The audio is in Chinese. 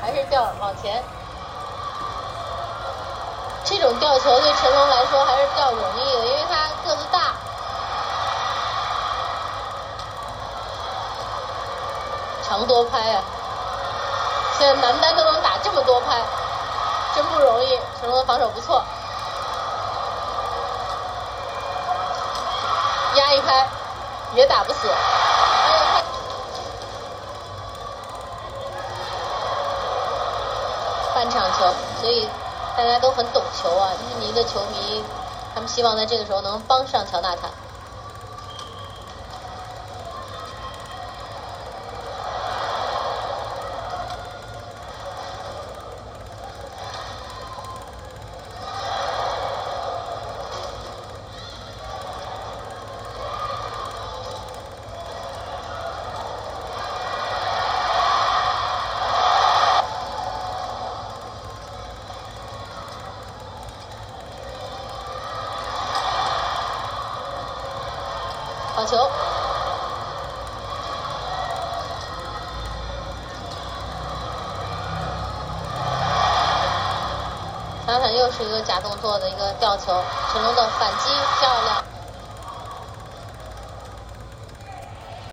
还是吊往前。这种吊球对陈龙来说还是比较容易的，因为他个子大。长多拍啊！现在男单都能打这么多拍，真不容易。成龙的防守不错，压一拍也打不死。半场球，所以大家都很懂球啊。印尼的球迷，他们希望在这个时候能帮上乔纳塔。好球！查坦又是一个假动作的一个吊球，成龙的反击漂亮。